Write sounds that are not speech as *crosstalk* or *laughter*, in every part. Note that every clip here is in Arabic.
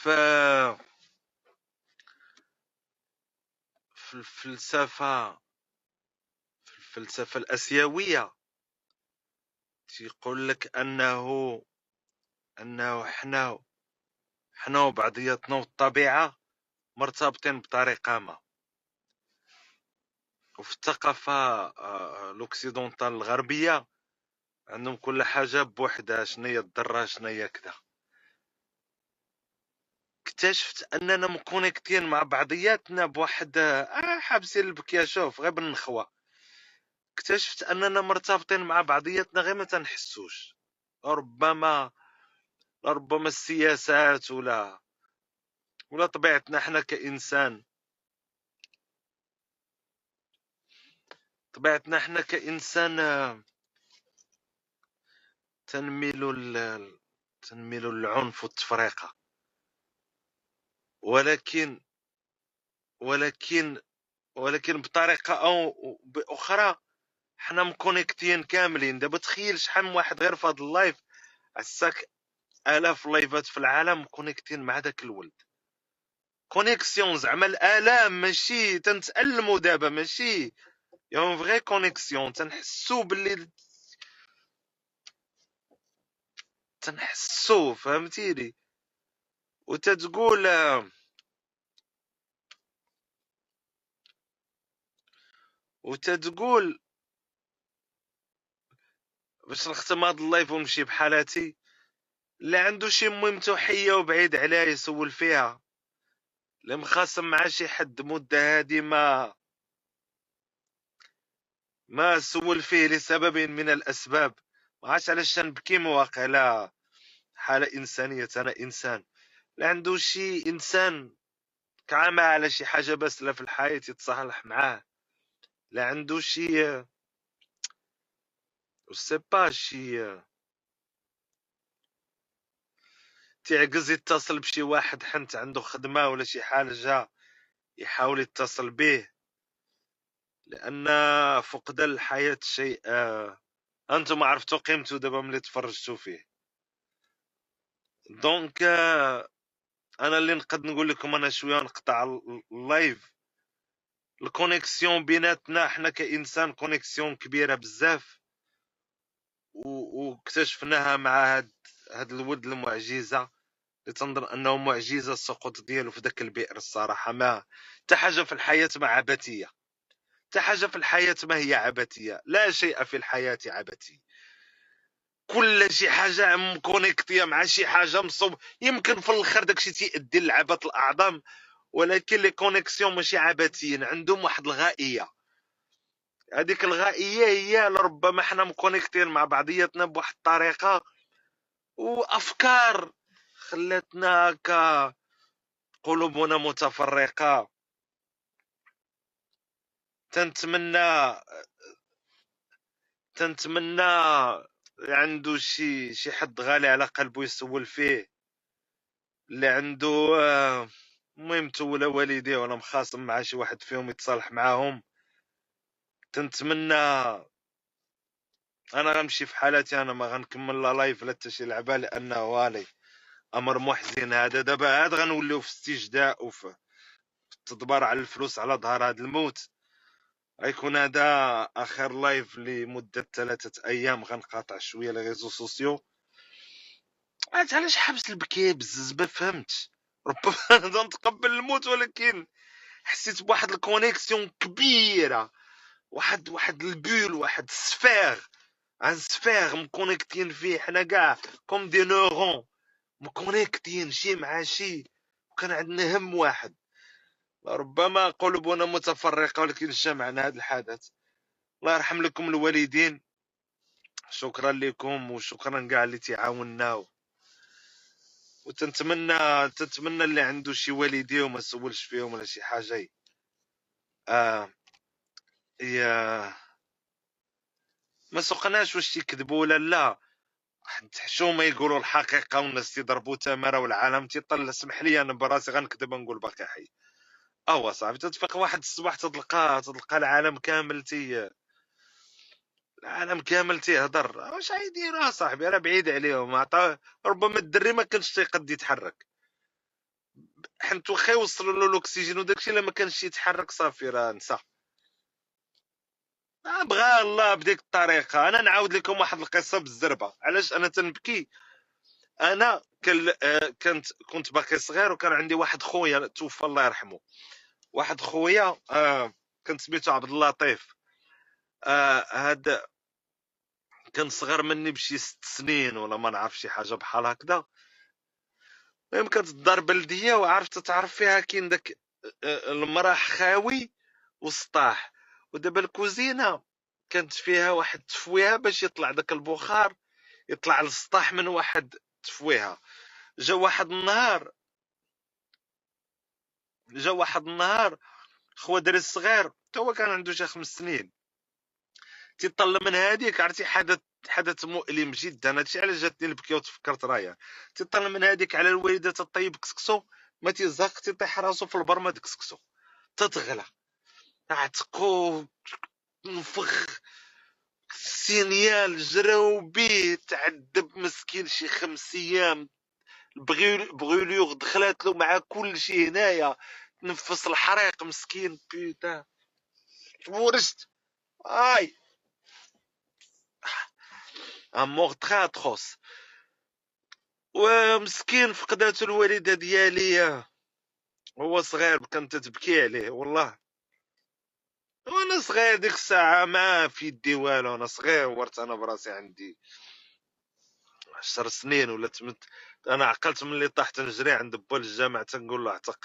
في الفلسفة في الفلسفة الآسيوية. تيقول لك أنه أنه حنا حنا وبعضياتنا والطبيعة مرتبطين بطريقة ما. وفي الثقافة آه، الأوكسيدونتال الغربية عندهم كل حاجة بوحدها الضرة شنو هي كذا. اكتشفت أننا مكونيكتين مع بعضياتنا بواحد آه حابسين البكيا شوف غير بالنخوة. اكتشفت أننا مرتبطين مع بعضياتنا غير ما تنحسوش. ربما ربما السياسات ولا ولا طبيعتنا إحنا كإنسان. طبيعتنا إحنا كإنسان تنميل تنميل العنف والتفرقه ولكن ولكن ولكن بطريقة أو بأخرى حنا مكونيكتين كاملين. دابا تخيل شحال من واحد غير في هذا ال live عساك آلاف لايفات في العالم مكونيكتين مع داك الولد. connexion زعما الآلام ماشي تنتالموا دابا ماشي une vraie connexion. تنحسو باللي تنحسو فهمتيني؟ وتتقول وتتقول باش نختم هاد ال live ونمشي بحالاتي اللي عنده شي مهمته حية وبعيد عليها يسول فيها. اللي مخاصم مع شي حد مدة هادي ما ما سول فيه لسبب من الأسباب. ما عادش علاش نبكي مواقع لا. حالة إنسانية أنا إنسان. اللي عنده شي إنسان كعامة على شي حاجة بس لا في الحياة يتصالح معاه. لا عنده je sais pas شي تعجز يتصل بشي واحد حنت عنده خدمة ولا شي حاجة يحاول يتصل به لأن فقدان الحياة شيء أنتم عرفتوا قيمته دابا ملي تفرجتوا فيه. donc أنا اللي نقد نقول لكم أنا شوية نقطع ال live ال connexion بيناتنا حنا كإنسان connexion كبيرة بزاف. واكتشفناها مع هاد هاد الولد المعجزة. اللي تنظن أنه معجزة السقوط ديالو في ذاك البئر الصراحة. ما حتى حاجة في الحياة ما عبثية. حتى حاجة في الحياة ما هي عبثية. لا شيء في الحياة عبثي. كل شي حاجة مكونيكتية مع شي حاجة مصوب. يمكن في الآخر داكشي تيأدي لعبة الأعظم ولكن les connexions ماشي عبثيين عندهم واحد الغائية. هذيك الغائية هي لربما حنا مكونيكتين مع بعضياتنا بواحد الطريقة وأفكار خلاتنا ك قلوبنا متفرقة. تنتمنى تنتمنى عنده شي شي حد غالي على قلبه يسول فيه. اللي عنده آه، المهم تولى والديه ولا مخاصم مع شي واحد فيهم يتصالح معاهم. تنتمنى أنا غنمشي في حالتي أنا ما غنكمل لا live لا حتى شي لعبة لأنه والي أمر محزن هذا. دابا عاد غنوليو في استجداء وفي التدبر على الفلوس على ظهر هذا الموت. غيكون هذا آخر لايف لمدة ثلاثة أيام غنقاطع شوية les réseaux sociaux عاد علاش حبس البكي بزز ما فهمتش. ربما *laughs* نتقبل الموت ولكن حسيت بواحد ال connexion كبيرة. واحد واحد ال boule واحد ال sphère. une sphère مكونيكتين فيه حنا كاع comme des neurones مكونيكتين شي مع شي. وكان عندنا هم واحد. ربما قلوبنا متفرقة ولكن اجتمعنا هذا الحدث. الله يرحم لكم الوالدين. شكرا لكم وشكرا كاع اللي تعاوننا وتنتمنى تنتمنى اللي عنده شي والديه وما سولش فيهم ولا شي حاجة. آه يا ما سقناش واش تيكذبوا ولا لا. حشومه يقولوا الحقيقة والناس تضربوا تمارة والعالم تيطلع. اسمح لي أنا براسي غنكذب نقول باقي حي. اوا صاحبي تتفيق واحد الصباح تلقى تلقى العالم كامل تي العالم كامل تيهضر. واش غيدير صاحبي؟ راه بعيد عليهم. ربما الدري ما كانش تيقد يتحرك. حنت واخا يوصلوا له الأكسجين وداكشي الا ما كانش يتحرك صافي راه نسى آه، بغى الله بديك الطريقة. أنا نعاود لكم واحد القصة بالزربة. علاش أنا تنبكي؟ أنا كنت كنت باقي صغير وكان عندي واحد خويا توفى الله يرحمه. واحد خويا آه كنت سميتو عبد اللطيف آه هاد كان صغر مني بشي ست سنين ولا ما نعرف شي حاجة بحال هكذا. المهم كانت الدار بلدية وعرفت تعرف فيها كاين داك آه، المراح خاوي وسطاح. ودابا الكوزينة كانت فيها واحد تفويها باش يطلع داك البخار يطلع للسطاح من واحد تفويها. جا واحد النهار جا واحد النهار خوا دري الصغير هو كان عنده شي خمس سنين. تيطلع من هذيك عرفتي حدث حدث مؤلم جدا. هادشي علاش جاتني البكيه وتفكرت رايا. تيطلع من هذيك على الوالدة تطيب كسكسو ما تيزهق تيطيح راسو في البر ما كسكسو تتغلى. عتقو نفخ سينيال جراو بيه تعذب مسكين شي خمس أيام. بغيوليوغ دخلات له مع كل شيء هنايا. تنفس الحريق مسكين بيتا ورشت. آي. امور تخي اتروس ومسكين فقدات الوالدة ديالي. هو صغير كانت تبكي عليه والله. وأنا صغير ديك الساعة ما في يدي والو أنا صغير ورت أنا براسي عندي عشر سنين ولا تمت أنا عقلت ملي طحت نجري عند با الجامع تنقول له اعتق.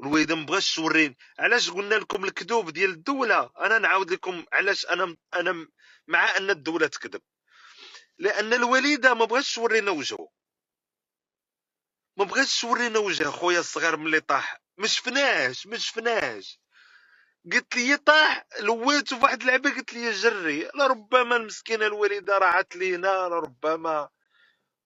الويد مبغاش توريني. علاش قلنا لكم الكذوب ديال الدولة؟ أنا نعاود لكم علاش أنا أنا مع أن الدولة تكذب. لأن الوالده ما بغاش تورينا وجهه. ما بغاش تورينا وجه خويا الصغير ملي طاح. ما شفناهش ما شفناهش. قلت لي طاح لويته فواحد اللعبة قلت لي جري لربما المسكينة الوالدة راحت لينا لربما.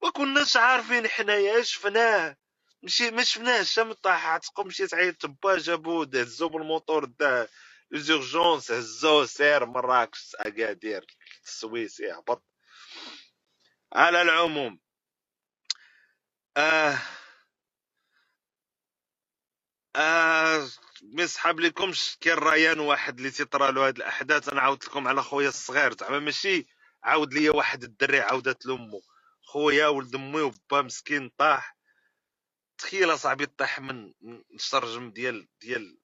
ما كناش عارفين حنايا شفناه؟ مشي ما شفناهش من طاح عتقو مشيت عيطت با جابو هزو بالموطور دا les urgences هزو سير مراكش أكادير السويس يهبط على العموم. آه. آه. ما يسحب لكمش كاين ريان واحد اللي تيطرا له هاد الأحداث. أنا عاودت لكم على خويا الصغير زعما ماشي عاود ليا واحد الدري عاودت لأمو. خويا ولد أمي وبا مسكين طاح. تخيل أصاحبي طاح من الشرجم ديال ديال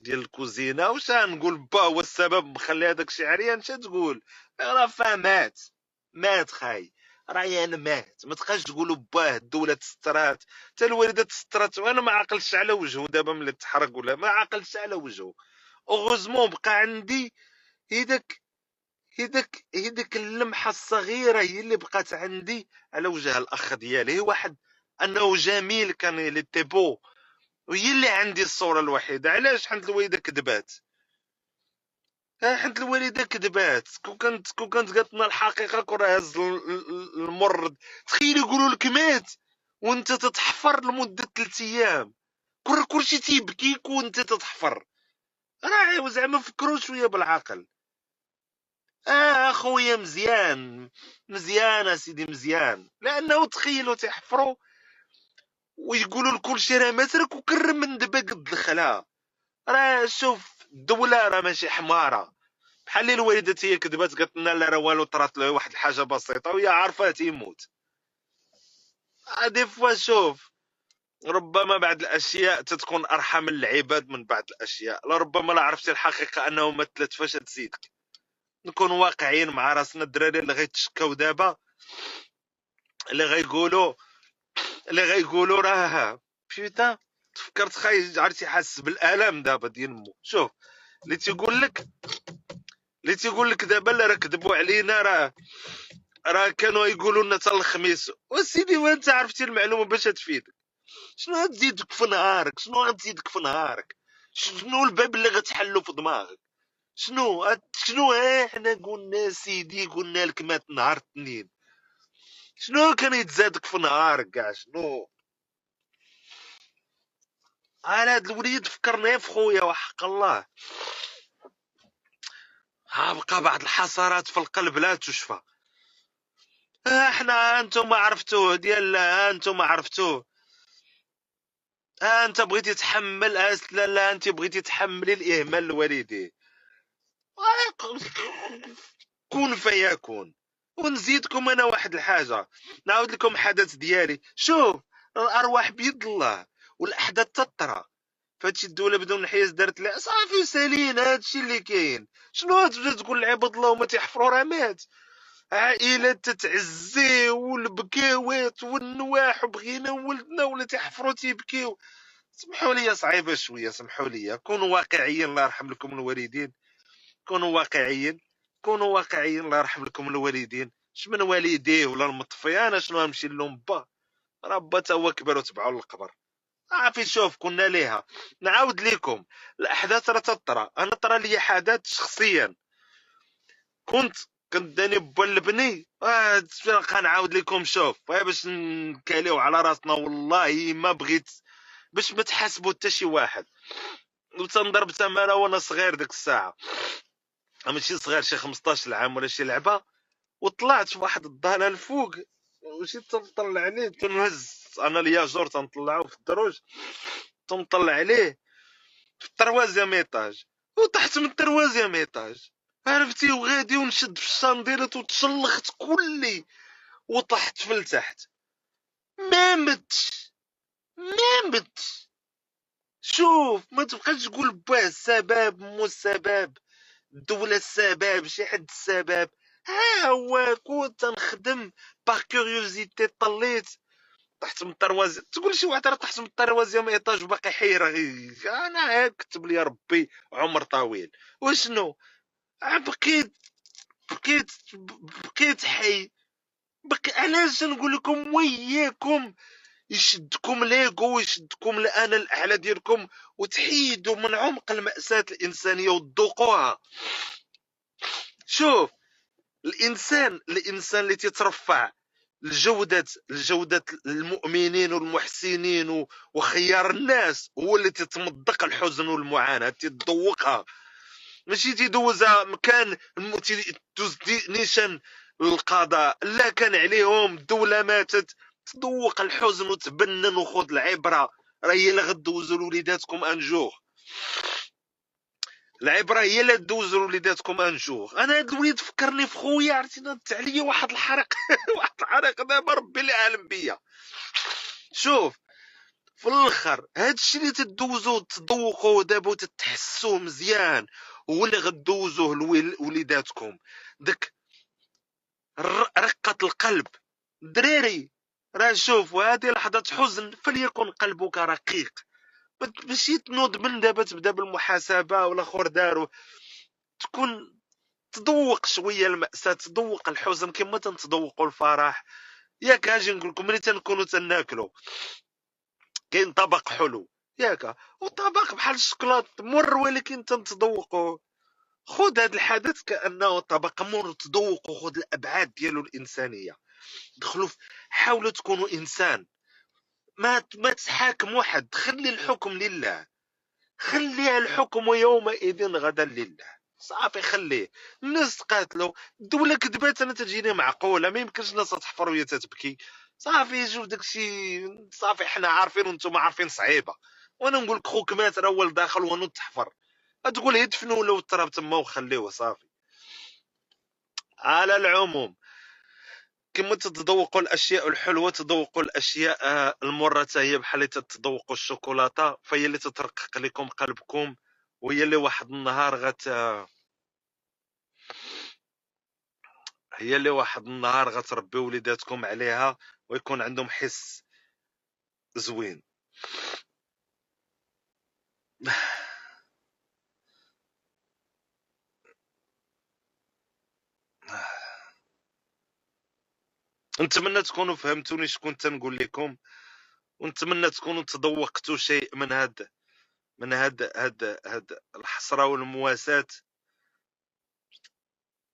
ديال الكوزينة. واش نقول با هو السبب مخلي هذاك الشيء عريان اش تقول راه فا مات مات خاي. ريان مات ما تبقاش تقولوا باه الدولة تسترات. حتى الوالدة تسترات. وأنا ما عقلتش على وجهه. دابا ملي تحرق ولا ما عقلتش على وجهه. heureusement بقى عندي هيداك هيداك هيداك اللمحة الصغيرة هي اللي بقات عندي على وجه الأخ ديالي. واحد أنه جميل كان il était beau. وهي اللي عندي الصورة الوحيدة. علاش حنت الوالدة كذبات؟ حيت الوالدة كذبات. كون كانت كون كانت قالت لنا الحقيقة كون راه هز الممرض تخيل يقولوا لك مات وانت تتحفر لمدة ثلاث أيام. كل كلشي تيبكيك وانت تتحفر. راه زعما فكروا شوية بالعقل. آه أخويا مزيان. مزيان أسيدي مزيان. لأنه تخيلوا تيحفروا ويقولوا لكل شيء راه ماترك وكرم من دبا قد الخلا. راه شوف الدولة راه ماشي حمارة. بحال اللي الوالده هي كذبات قالت لنا لا راه والو طرات له واحد الحاجة بسيطة وهي عارفة تيموت دي فوا شوف ربما بعض الأشياء تتكون أرحم العباد من بعض الأشياء لربما لا عرفتي الحقيقة أنه مثلت فاش تزيدك نكون واقعيين مع راسنا الدراري اللي غيتشكاو دابا اللي غيقولوا اللي غيقولوا راه بيتا تفكرت خاي عرفتي حاس بالالم دابا ديال مو. شوف اللي تيقول لك اللي تيقول لك دابا لا راه كذبوا علينا راه راه كانوا يقولوا لنا حتى الخميس. وسيدي وانت عرفتي المعلومة باش تفيدك؟ شنو غتزيدك في نهارك؟ شنو غتزيدك في نهارك؟ شنو الباب اللي غتحلو في دماغك؟ شنو؟ شنو؟ ها حنا قلنا سيدي قلنا لك مات نهار الاثنين شنو كان يتزادك في نهارك كاع شنو؟ على هاد الوليد فكرني في خويا وحق الله. بقى بعض الحسرات في القلب لا تشفى. إحنا أنتم عرفتوه ديال أنتم عرفتوه. أنت بغيتي تحمل آه لا لا أنت بغيتي تحملي الإهمال لوالديه كون فيكون. ونزيدكم أنا واحد الحاجة. نعاود لكم حدث ديالي. شوف الأرواح بيد الله والأحداث تطرى فهادشي الدولة بدون الحياز دارت لا صافي سالين هادشي اللي كاين. شنو تبدا تقول لعباد الله وما تيحفروا راه مات؟ عائلات تتعزي والبكاوات والنواح وبغينا ولدنا ولا تيحفروا تيبكيو. سمحوا لي صعيبة شوية سمحوا لي. كونوا واقعيين الله يرحم لكم الوالدين. كونوا واقعيين كونوا واقعيين الله يرحم لكم الوالدين. اش من والديه ولا المطفي؟ أنا شنو نمشي لهم با راه با تا هو كبر وتبعوا للقبر. عافي شوف كنا ليها. نعاود لكم الأحداث راه تطرى. أنا طرى لي حدث شخصيا. كنت كنت داني با لبني آه نعاود لكم شوف. باش نكاليو على راسنا. والله ما بغيت باش ما تحاسبوا حتى شي واحد. وتنضرب تماره وأنا صغير ديك الساعة. ماشي صغير شي 15 عام ولا شي لعبة. وطلعت في واحد ال dalle الفوق. ومشيت تنطلع عليه تنهز. أنا الياجور تنطلعو في الدروج تنطلع عليه في ال troisième étage وطحت من ال troisième étage عرفتي؟ وغادي ونشد في الشانديرات وتشلخت كلي وطحت في التحت. ما متش ما متش. شوف ما تبقاش تقول باه السبب مو السبب الدولة السبب شي حد السبب ها هو كنت نخدم par curiosité طليت. طحت من ال troisième تقول شي واحد راه طحت من ال troisième étage وباقي حير أنا هاك كتب لي ربي عمر طويل. وشنو؟ بقيت بقيت بقيت حي. بقي علاش نقول لكم وياكم يشدكم l'ego ويشدكم الانا الاعلى ديالكم وتحيدوا من عمق المأساة الإنسانية وتذوقوها شوف الإنسان الإنسان اللي تيترفع لجودة لجودة المؤمنين والمحسنين وخيار الناس هو اللي تتمضق الحزن والمعاناة تتذوقها ماشي تيدوزها مكان تدوز نيشان القضاء. لا كان عليهم الدولة ماتت تذوق الحزن وتبنن وخذ العبرة. راه هي اللي غدوزو لوليداتكم un jour العبرة هي اللي دوز لوليداتكم un jour. أنا هاد الوليد فكرني في خويا عرفتي نط عليا واحد الحرق. *laughs* واحد الحرق دابا ربي اللي عالم بيا شوف في الآخر هاد الشيء اللي تدوزو تذوقوا دابا وتتحسوا مزيان هو اللي غدوزوه لوليداتكم. داك رقة القلب. دراري. راه شوف هذه لحظة حزن فليكن قلبك رقيق. ماشي تنوض من دابا تبدا بالمحاسبة والآخر دارو. تكون تذوق شوية المأساة تذوق الحزن كما تنتذوقوا الفرح. ياك أجي نقول لكم ملي تنكونوا تناكلوا كاين طبق حلو. ياك وطبق بحال الشكلاط مر ولكن تنتذوقوا خذ هذا الحدث كأنه طبق مر تذوقوا خذ الأبعاد ديالو الإنسانية. دخلوا حاولوا تكونوا إنسان. ما ما تحاكم واحد. خلي الحكم لله. خلي الحكم يومئذ غدا لله. صافي خليه. الناس تقاتلوا الدولة كذبات أنا تجيني معقولة. ما يمكنش الناس تحفر وهي تتبكي. صافي شوف داكشي. صافي حنا عارفين وأنتم عارفين صعيبة. وأنا نقول لك خوك مات راه هو داخل وأنا تحفر. تقول يدفنوا لو التراب تما وخليوه صافي. على العموم كما تتذوقوا الأشياء الحلوة تذوقوا الأشياء المرة هي بحال اللي تتذوقوا الشوكولاتة فهي اللي تترقق لكم قلبكم وهي اللي واحد النهار غت هي اللي واحد النهار غتربي وليداتكم عليها ويكون عندهم حس زوين. نتمنى تكونوا فهمتوني شكون تنقول لكم ونتمنى تكونوا تذوقتوا شيء من هاد من هاد هاد هاد الحسره والمواساة.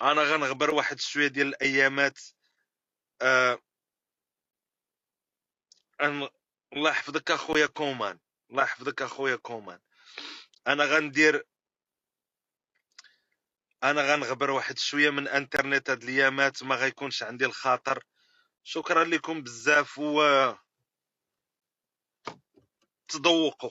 أنا غنغبر واحد شوية ديال الأيامات. آه الله يحفظك أخويا كومان الله يحفظك أخويا كومان. أنا غندير أنا غنغبر واحد شوية من إنترنت هاد الأيامات ما غيكونش عندي الخاطر. شكرا لكم بزاف و تذوقوا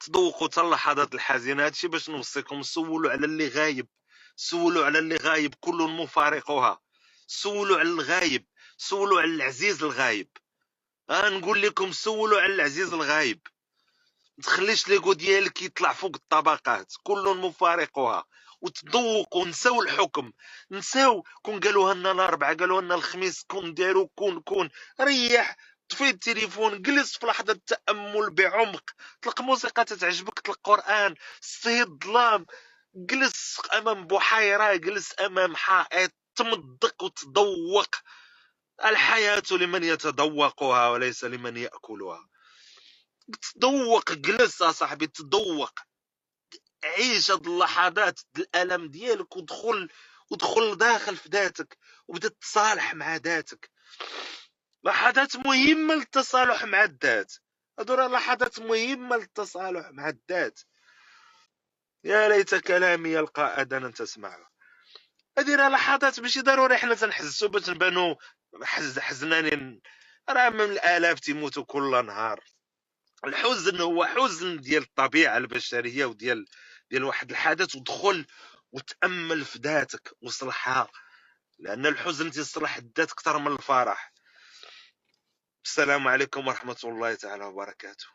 تذوقوا حتى اللحظات الحزينة. هادشي باش نوصيكم سولوا على اللي غايب سولوا على اللي غايب كل مفارقها. سولوا على الغايب سولوا على العزيز الغايب. ها نقول لكم سولوا على العزيز الغايب. ما تخليش ليغو ديالك يطلع فوق الطبقات كل مفارقها. وتذوقوا نساو الحكم. نساو كون قالوها لنا الاربعاء قالوها لنا الخميس كون داروا كون كون. ريح طفي التليفون جلس في لحظة تأمل بعمق. تلق موسيقى تتعجبك تلق قرآن سي الظلام جلس أمام بحيرة جلس أمام حائط تمضق وتذوق. الحياة لمن يتذوقها وليس لمن يأكلها. تذوق جلس صاحبي تذوق. عيش هاد اللحظات الألم ديالك ودخل ودخل داخل في ذاتك وبدا تصالح مع ذاتك. لحظات مهمة للتصالح مع الذات. هادو راه لحظات مهمة للتصالح مع الذات. يا ليت كلامي يلقى أذانا تسمعه هادي راه لحظات ماشي ضروري حنا تنحسو باش نبانو حز حزنانين راه من الآلاف تيموتوا كل نهار. الحزن هو حزن ديال الطبيعة البشرية وديال ديال واحد الحدث ودخل وتأمل في ذاتك وصلحها لأن الحزن تيصلح الذات أكثر من الفرح. السلام عليكم ورحمة الله تعالى وبركاته.